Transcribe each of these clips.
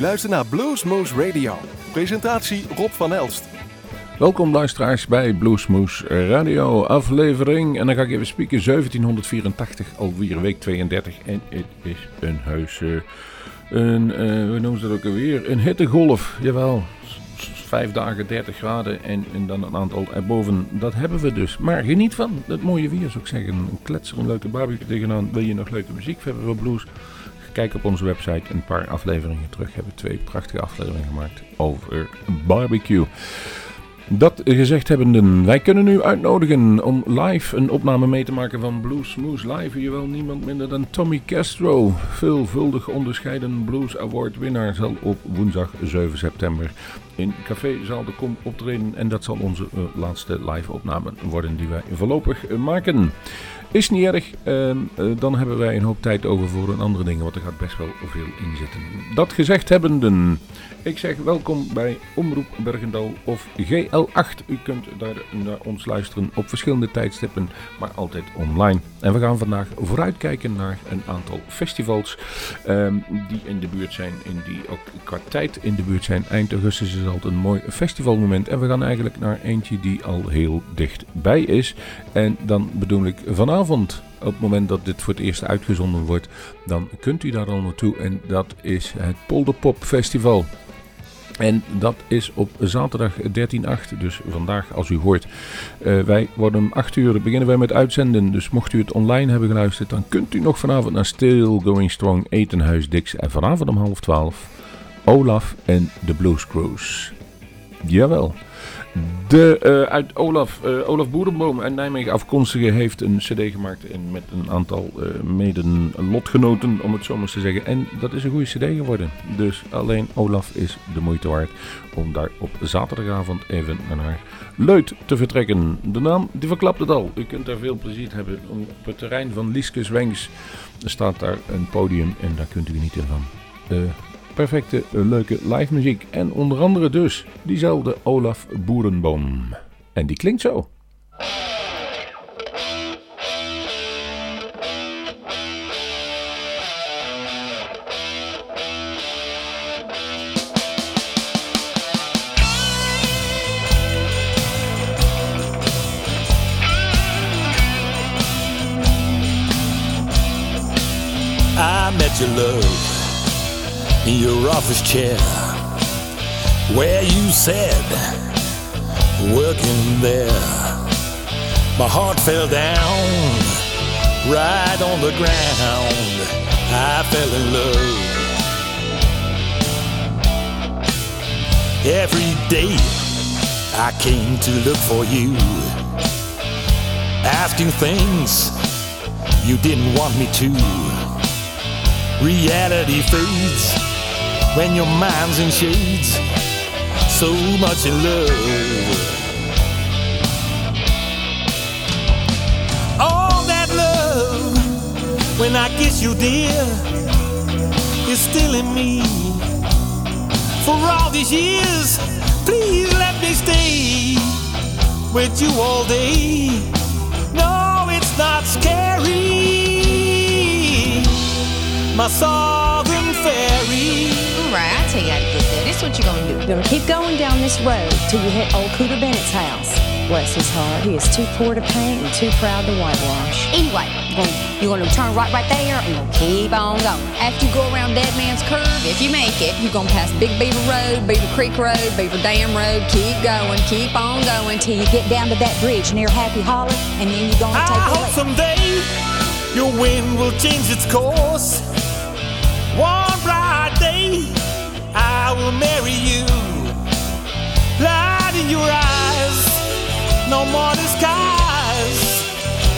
luistert naar Bluesmoose Radio. Presentatie Rob van Elst. Welkom luisteraars bij Bluesmoose Radio aflevering. En dan ga ik even spieken. 1784, alweer week 32. En het is een. Uh, een, uh, hoe noemen ze dat ook alweer? Een hittegolf, jawel. Vijf dagen 30 graden en, dan een aantal erboven. Dat hebben we dus. Maar geniet van het mooie weer, zou ik zeggen. Een kletser, een leuke barbecue tegenaan. Wil je nog leuke muziek hebben voor blues? Kijk op onze website een paar afleveringen terug. Hebben we twee prachtige afleveringen gemaakt over barbecue. Dat gezegd hebbenden, wij kunnen u uitnodigen om live een opname mee te maken van Blues Smooth Live. Jawel, niemand minder dan Tommy Castro, veelvuldig onderscheiden Blues Award winnaar, zal op woensdag 7 september in Café Zaal de Kom optreden. En dat zal onze uh, laatste live opname worden die wij voorlopig uh, maken. Is niet erg, uh, dan hebben wij een hoop tijd over voor een andere dingen, want er gaat best wel veel in zitten. Dat gezegd hebbenden, ik zeg welkom bij Omroep Bergendal of GL8. U kunt daar naar ons luisteren op verschillende tijdstippen, maar altijd online. En we gaan vandaag vooruitkijken naar een aantal festivals uh, die in de buurt zijn en die ook qua tijd in de buurt zijn. Eind augustus is altijd een mooi festivalmoment en we gaan eigenlijk naar eentje die al heel dichtbij is. En dan bedoel ik vanavond, op het moment dat dit voor het eerst uitgezonden wordt, dan kunt u daar al naartoe. En dat is het Polderpop Festival. En dat is op zaterdag 13.8, dus vandaag als u hoort. Uh, wij worden om 8 uur beginnen wij met uitzenden. Dus mocht u het online hebben geluisterd, dan kunt u nog vanavond naar Still Going Strong Etenhuis Dix. En vanavond om half 12 Olaf en de Blues Cruise. Jawel. De, uh, uit Olaf, uh, Olaf Boerenboom uit Nijmegen afkomstige heeft een cd gemaakt en met een aantal uh, meden lotgenoten, om het zo maar te zeggen. En dat is een goede cd geworden. Dus alleen Olaf is de moeite waard om daar op zaterdagavond even naar Leut te vertrekken. De naam, die verklapt het al. U kunt daar veel plezier hebben. Op het terrein van Lieske Zwengs staat daar een podium en daar kunt u genieten van perfecte, leuke live muziek. En onder andere dus diezelfde Olaf Boerenboom. En die klinkt zo. Your love in your office chair where you said, working there. My heart fell down right on the ground. I fell in love. Every day I came to look for you, asking things you didn't want me to. Reality fades when your mind's in shades, so much in love. All that love, when I kiss you, dear, is still in me. For all these years, please let me stay with you all day. No, it's not scary. My southern get there. This is what you're gonna do. You're gonna keep going down this road till you hit old Cooter Bennett's house. Bless his heart, he is too poor to paint and too proud to whitewash. Anyway, you're gonna, turn right right there and you're gonna keep on going. After you go around Dead Man's Curve, if you make it, you're gonna pass Big Beaver Road, Beaver Creek Road, Beaver Dam Road. Keep going, keep on going till you get down to that bridge near Happy Hollow, and then you're gonna take I a hope someday your wind will change its course. One bright day I will marry you. Light in your eyes, no more disguise.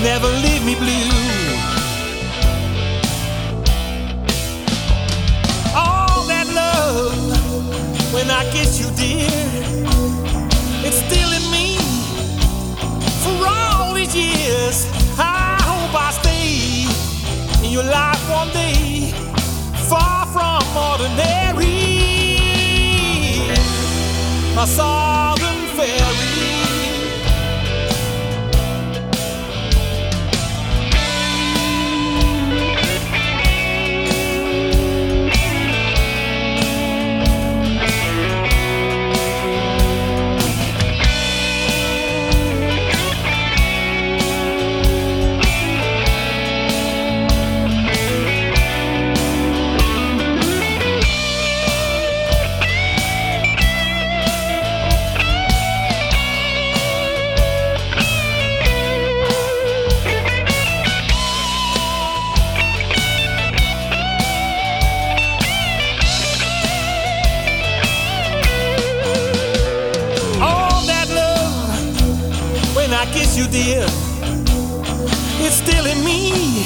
Never leave me blue. All that love, when I kiss you, dear, it's still in me. For all these years, I hope I stay in your life one day, far from ordinary my southern kiss you, dear, it's still in me.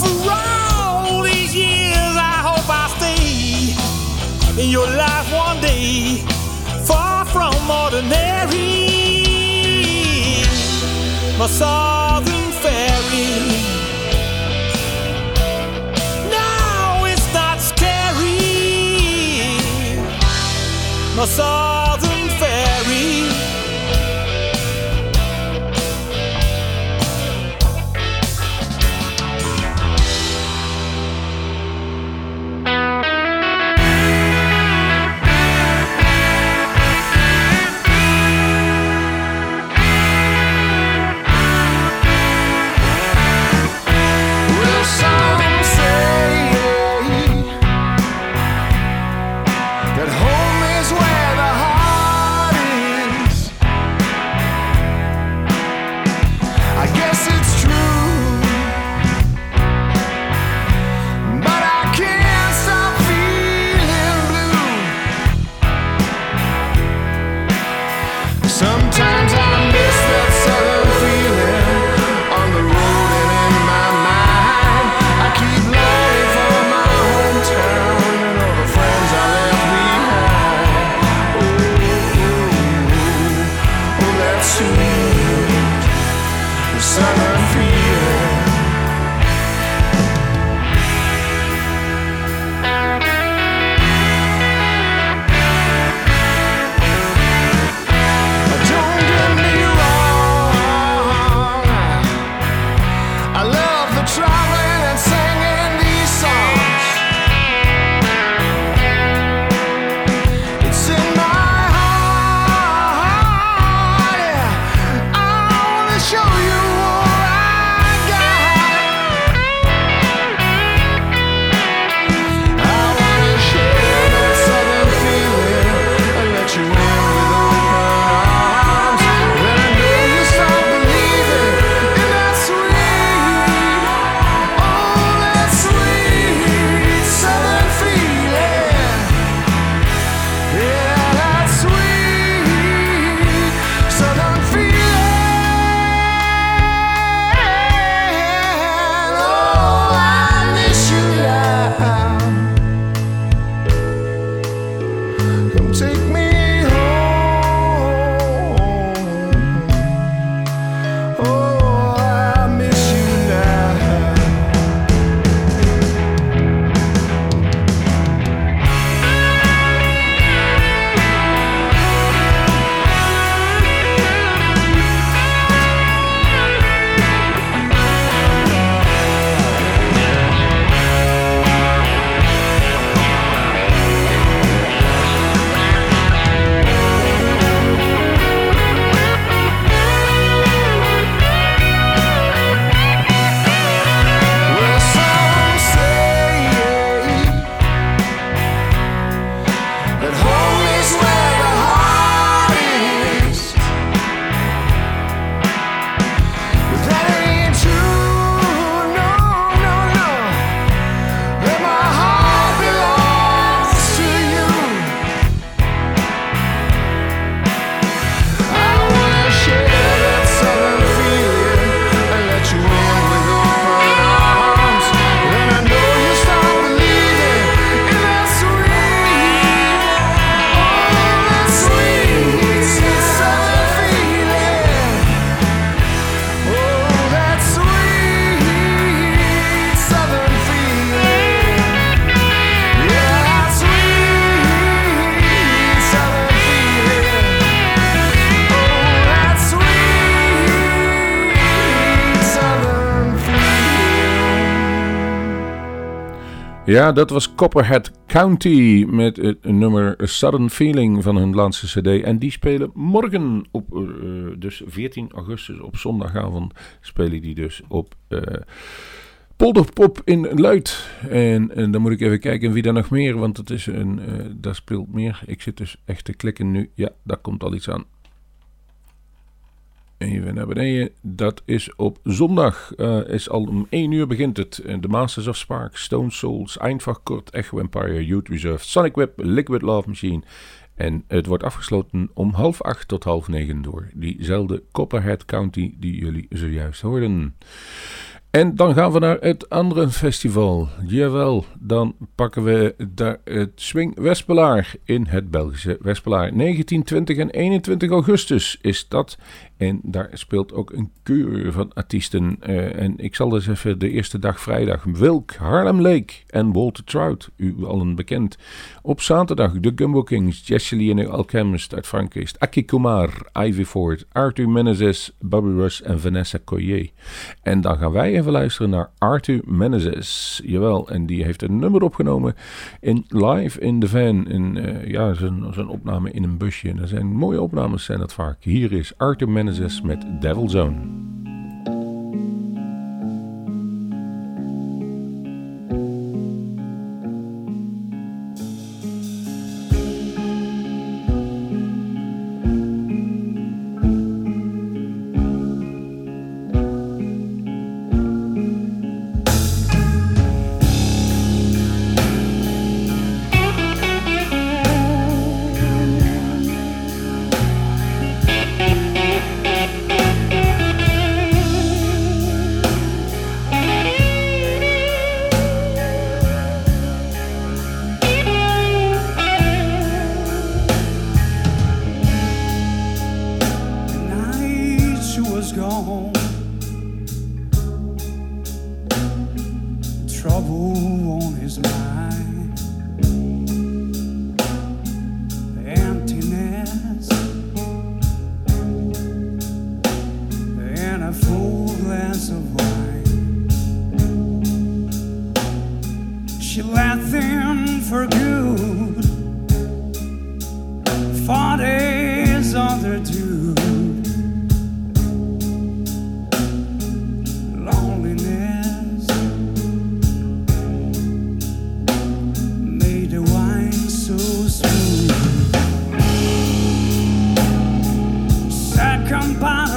For all these years, I hope I stay in your life one day, far from ordinary. My southern fairy. Now it's not scary. My southern Ja, dat was Copperhead County met het nummer Sudden Feeling van hun laatste CD. En die spelen morgen op, eh, dus 14 augustus op zondagavond, spelen die dus op eh, Polderpop in Luid. En, en, dan moet ik even kijken wie daar nog meer, want het is een, eh, daar speelt meer. Ik zit dus echt te klikken nu. Ja, daar komt al iets aan. Even naar beneden. Dat is op zondag. Uh, is al om 1 uur begint het. De Masters of Spark, Stone Souls, Eindvach Echo Empire, Youth Reserve, Sonic Whip, Liquid Love Machine. En het wordt afgesloten om half acht tot half 9 door diezelfde Copperhead County die jullie zojuist hoorden. En dan gaan we naar het andere festival. Jawel, dan pakken we daar het Swing Wespelaar in het Belgische Wespelaar. 19, 20 en 21 augustus is dat en daar speelt ook een keur van artiesten. Uh, en ik zal dus even de eerste dag vrijdag Wilk, Harlem Lake en Walter Trout, u allen bekend. Op zaterdag de Gumbo Kings, Jessie en Alchemist uit Frankrijk, Aki Kumar, Ivy Ford, Arthur Menezes, Bobby Rush en Vanessa Collier. En dan gaan wij even luisteren naar Arthur Menezes. Jawel, en die heeft een nummer opgenomen in live in de van. In, uh, ja, zijn opname in een busje. En dat zijn mooie opnames zijn dat vaak. Hier is Arthur Menezes Genesis met Devil Zone. come by.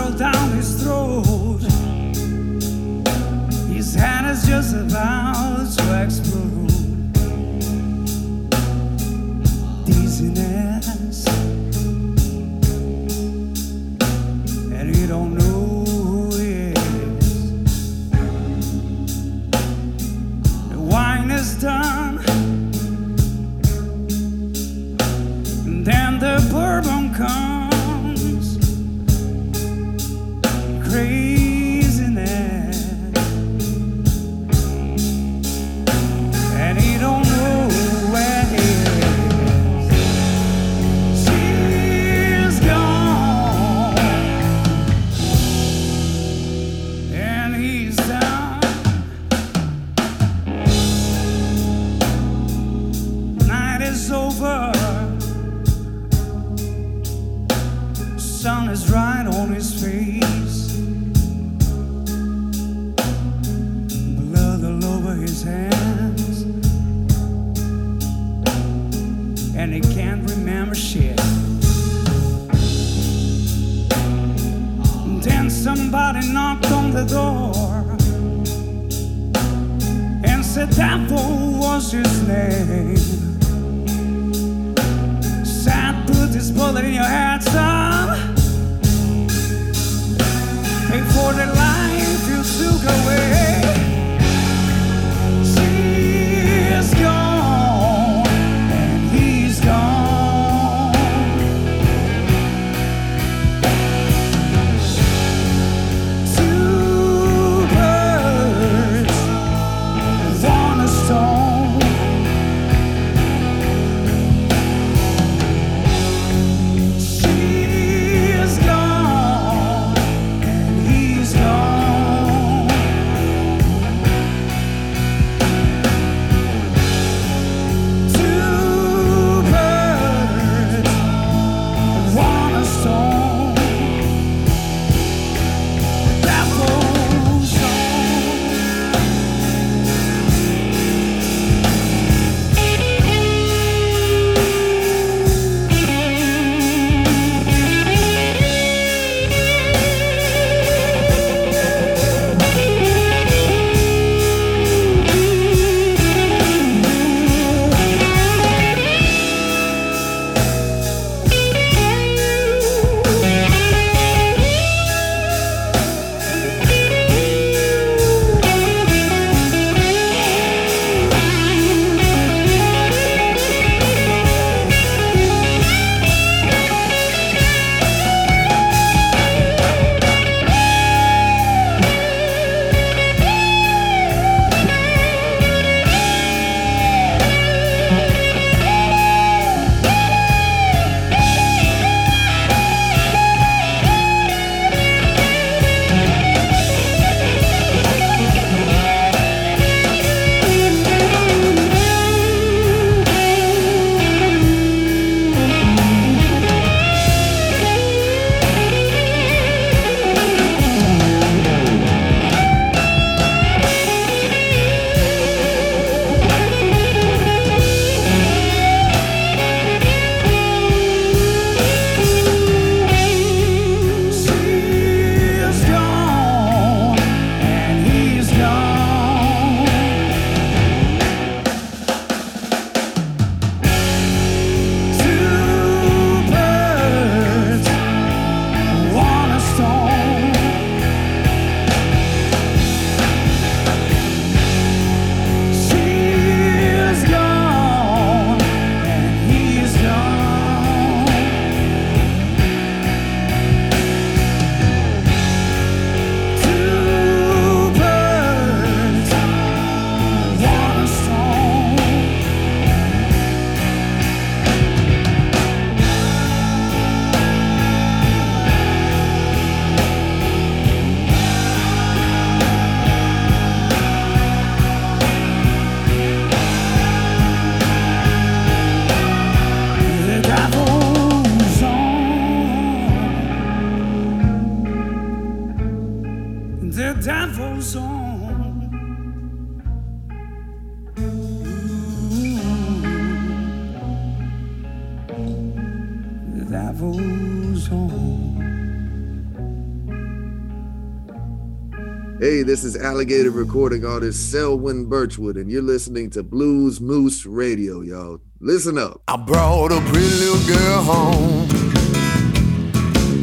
Is alligator recording artist Selwyn Birchwood, and you're listening to Blues Moose Radio, y'all. Listen up. I brought a pretty little girl home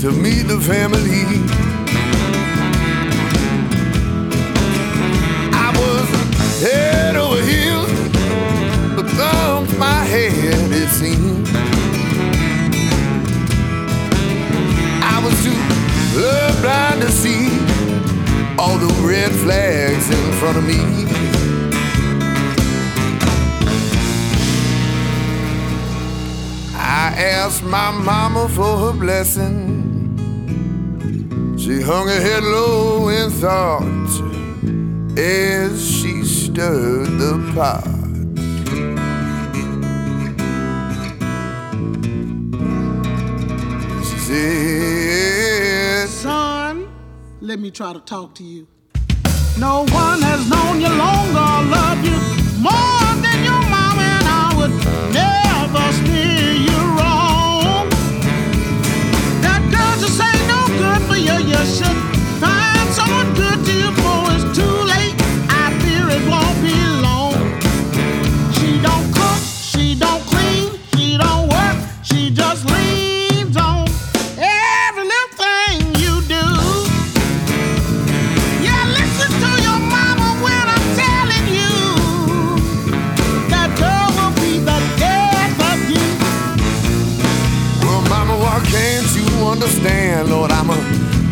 to meet the family. I was head over heels, but thumped my head, it seemed. I was too love blind to see all the red flags in front of me. I asked my mama for her blessing. She hung her head low in thought as she stirred the pot. She said, Son, let me try to talk to you. No one has known you longer, loved you more than your mama, and I would never steer you wrong. That girl just ain't no good for you. You should understand, Lord? I'm a,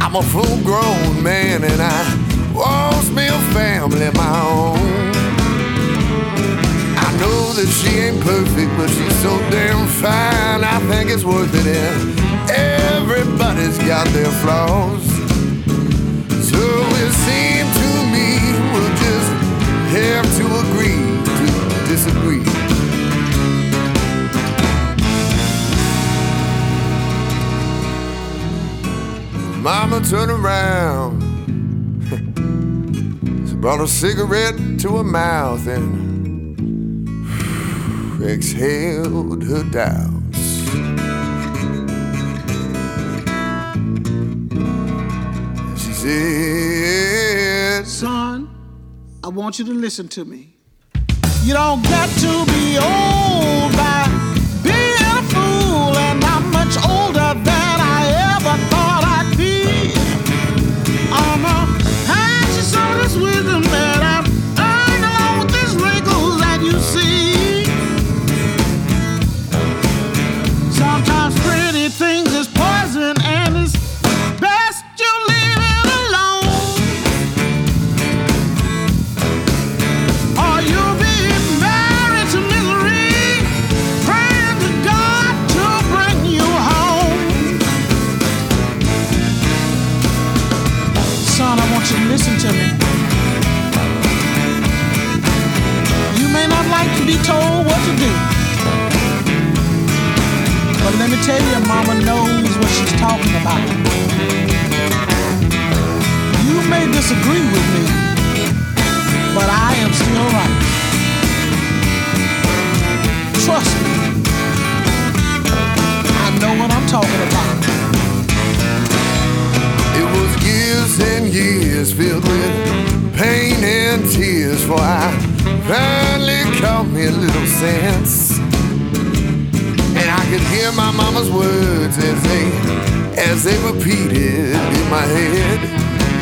I'm a full-grown man, and I wants me a family of my own. I know that she ain't perfect, but she's so damn fine. I think it's worth it. And everybody's got their flaws. So it seemed to me we'll just have to agree Mama turned around. she brought a cigarette to her mouth and exhaled her doubts. She said, Son, I want you to listen to me. You don't got to be old by being a fool, and I'm much older than let me tell you, Mama knows what she's talking about. You may disagree with me, but I am still right. Trust me. I know what I'm talking about. It was years and years filled with pain and tears, for I finally caught me a little sense. Hear my mama's words as they, as they repeated in my head.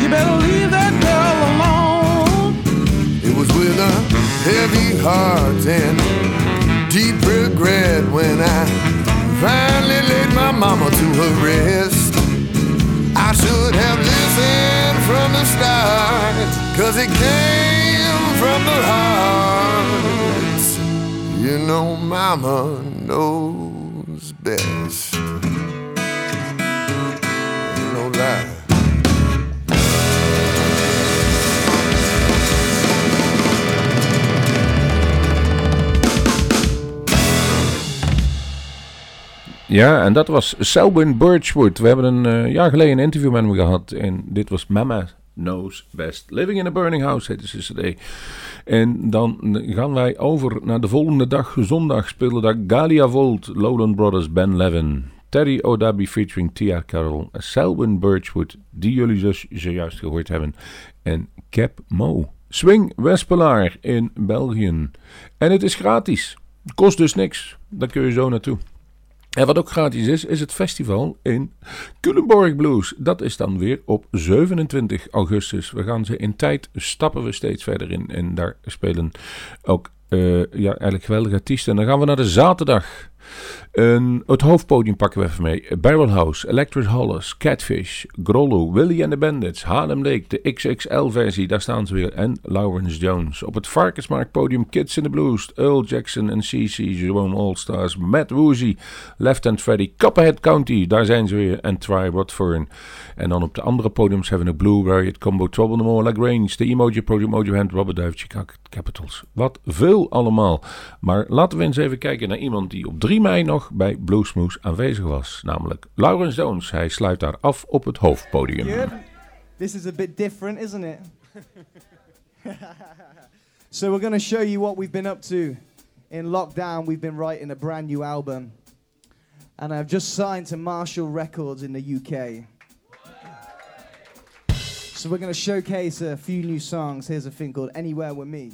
You better leave that girl alone. It was with a heavy heart and deep regret when I finally laid my mama to her rest. I should have listened from the start, cause it came from the heart. You know, mama knows No lie. Ja, en dat was Selwyn Birchwood. We hebben een eh, jaar geleden een interview met hem gehad. En dit was Mama Knows Best. Living in a Burning House heette zijn cd. En dan gaan wij over naar de volgende dag. Zondag speelde daar Galia Volt, Lowland Brothers, Ben Levin. Teddy O'Dabi featuring Tia Carroll, Selwyn Birchwood, die jullie dus zojuist gehoord hebben, en Cap Mo. Swing Wespelaar in België. En het is gratis. Kost dus niks. Daar kun je zo naartoe. En wat ook gratis is, is het festival in Culemborg Blues. Dat is dan weer op 27 augustus. We gaan ze in tijd, stappen we steeds verder in. En daar spelen ook eh, ja, eigenlijk geweldige artiesten. En dan gaan we naar de zaterdag. Een, het hoofdpodium pakken we even mee. Barrelhouse, Electric Hollis, Catfish, Grollo, Willy and the Bandits, Harlem Lake, de XXL-versie, daar staan ze weer. En Lawrence Jones. Op het Varkensmarktpodium Kids in the Blues, Earl Jackson en CC, Jerome Allstars, Matt Woozy, Left Hand Freddy, Copperhead County, daar zijn ze weer. En Try Watford. En dan op de andere podiums hebben we Blue Riot Combo, Trouble No More, Lagrange, de Emoji Project, Mojo Hand, Robert Duif, Chicago Capitals. Wat veel allemaal. Maar laten we eens even kijken naar iemand die op 3 mei nog bij Bluesmoose aanwezig was. Namelijk Lawrence Jones. Hij sluit daar af op het hoofdpodium. Good. This is a bit different, isn't it? so we're going to show you what we've been up to. In lockdown, we've been writing a brand new album. And I've just signed to Marshall Records in the UK. So we're going to showcase a few new songs. Here's a thing called Anywhere With Me.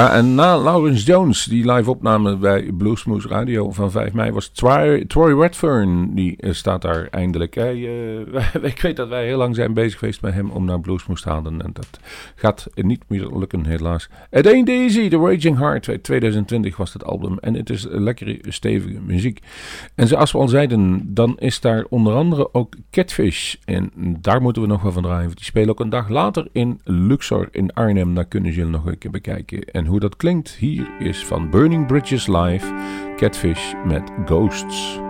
Ja, en na Lawrence Jones, die live opname bij Bluesmoose Radio van 5 mei, was Troy, Redfern. Die eh, staat daar eindelijk. Eh, ik weet dat wij heel lang zijn bezig geweest met hem om naar Bluesmoose te halen. En dat gaat niet meer lukken, helaas. It Ain't Easy, The Raging Heart. 2020 was het album. En het is lekkere, stevige muziek. En zoals we al zeiden, dan is daar onder andere ook Catfish. En daar moeten we nog wel van draaien. Die spelen ook een dag later in Luxor in Arnhem. Daar kunnen jullie nog een keer bekijken. En hoe dat klinkt hier is van Burning Bridges Live, Catfish met Ghosts.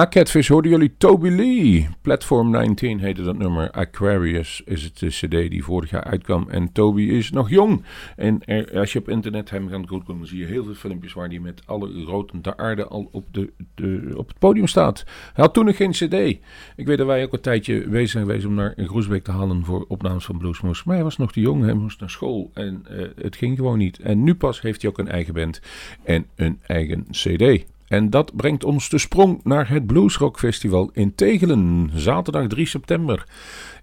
Na Catfish hoorden jullie Toby Lee. Platform 19 heette dat nummer. Aquarius is het de cd die vorig jaar uitkwam. En Toby is nog jong. En als je op internet hem gaat googlen, zie je heel veel filmpjes waar hij met alle roten der aarde al op, de, de, op het podium staat. Hij had toen nog geen cd. Ik weet dat wij ook een tijdje bezig zijn geweest om naar Groesbeek te halen voor opnames van Bluesmoes. Maar hij was nog te jong, hij moest naar school en eh, het ging gewoon niet. En nu pas heeft hij ook een eigen band en een eigen cd. En dat brengt ons de sprong naar het Bluesrock Festival in Tegelen. Zaterdag 3 september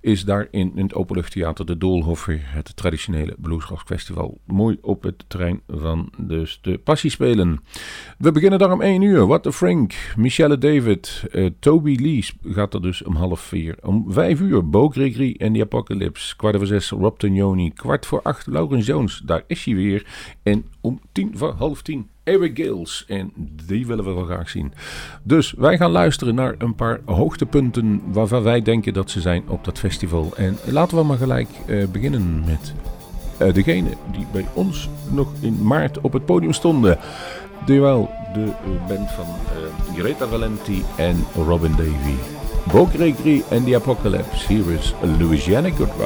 is daar in, het Openluchttheater de Doolhof het traditionele Bluesrock Festival. Mooi op het terrein van dus de Passiespelen. We beginnen daar om 1 uur. What the Frank, Michelle David, eh, Toby Lee gaat er dus om half 4. Om 5 uur Bo Gregory en The Apocalypse. Kwart over 6 Rob Tognoni. Kwart voor 8 Laurens Jones, daar is hij weer. En om tien voor half 10 Eric Gills. En die willen we wel graag zien. Dus wij gaan luisteren naar een paar hoogtepunten waarvan wij denken dat ze zijn op dat festival. En laten we maar gelijk eh, beginnen met eh, degene die bij ons nog in maart op het podium stonden. Jawel, de eh, band van eh, Greta Valenti en Robin Davy. Bo Gregory en The Apocalypse. Here is Louisiana Good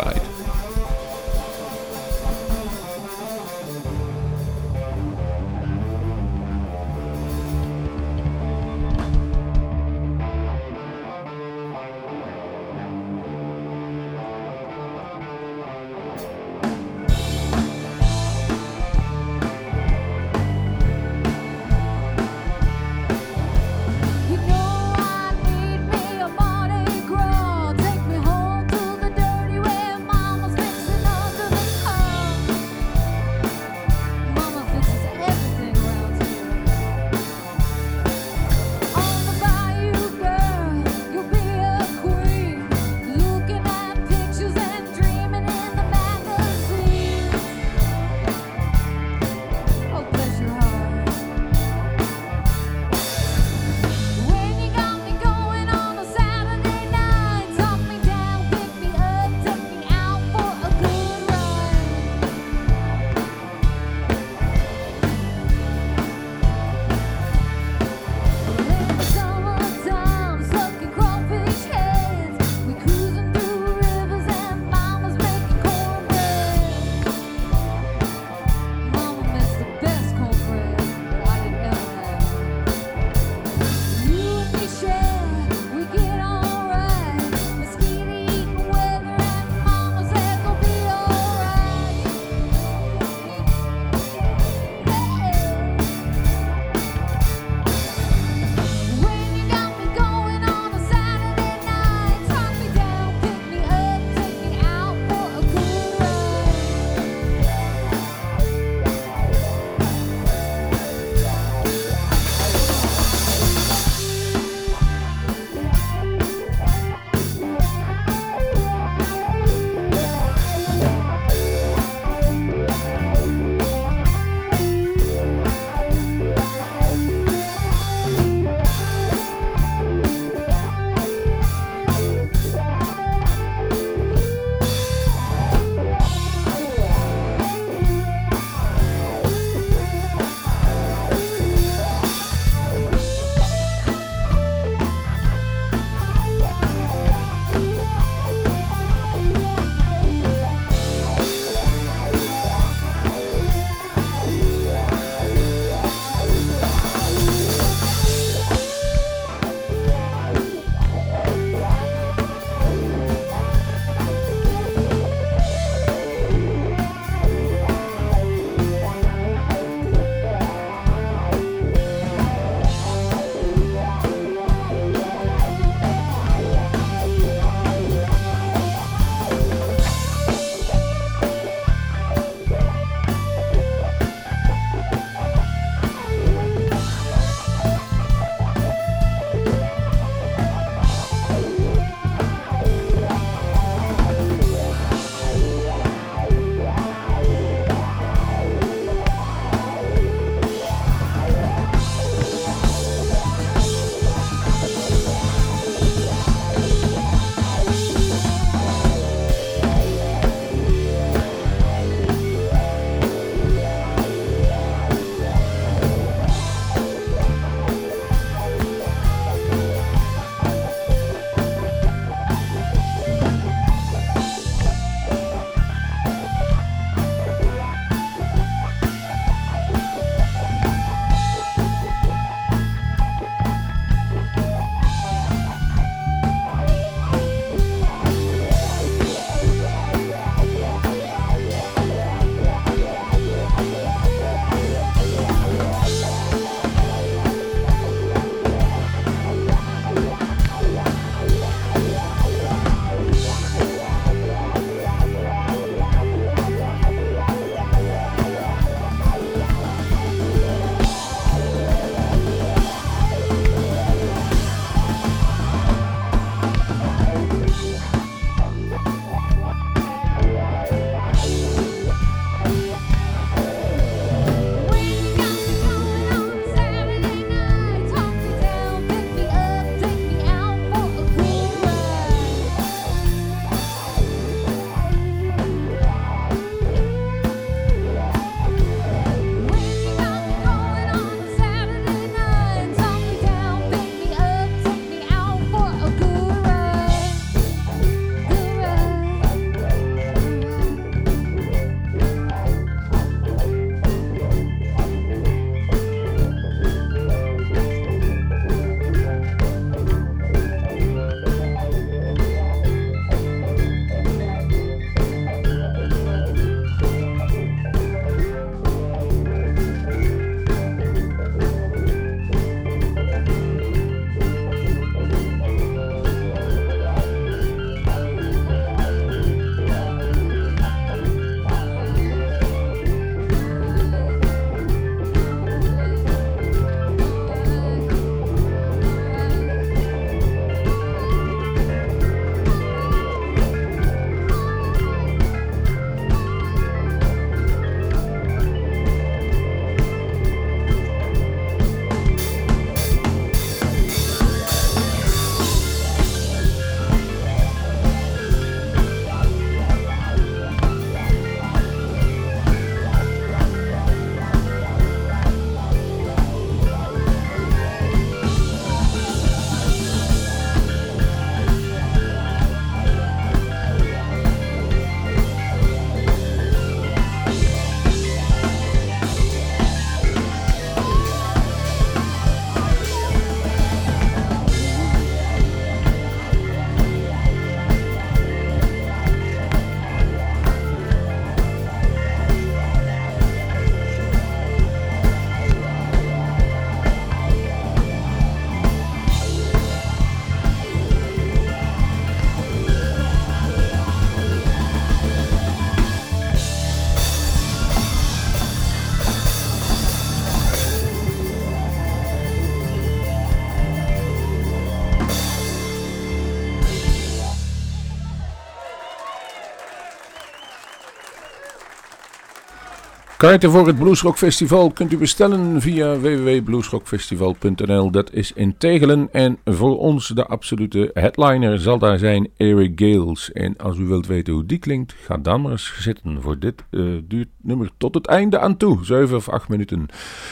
Kaarten voor het Bluesrock Festival kunt u bestellen via www.bluesrockfestival.nl. Dat is in Tegelen en voor ons de absolute headliner zal daar zijn Eric Gales. En als u wilt weten hoe die klinkt, ga dan maar eens zitten. Voor dit eh, duurt nummer tot het einde aan toe. 7 of 8 minuten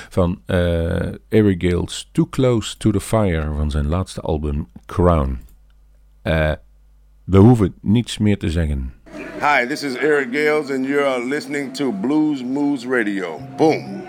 van eh, Eric Gales. Too Close to the Fire van zijn laatste album Crown. Eh, we hoeven niets meer te zeggen. Hi, this is Eric Gales, and you're listening to Blues Moves Radio. Boom.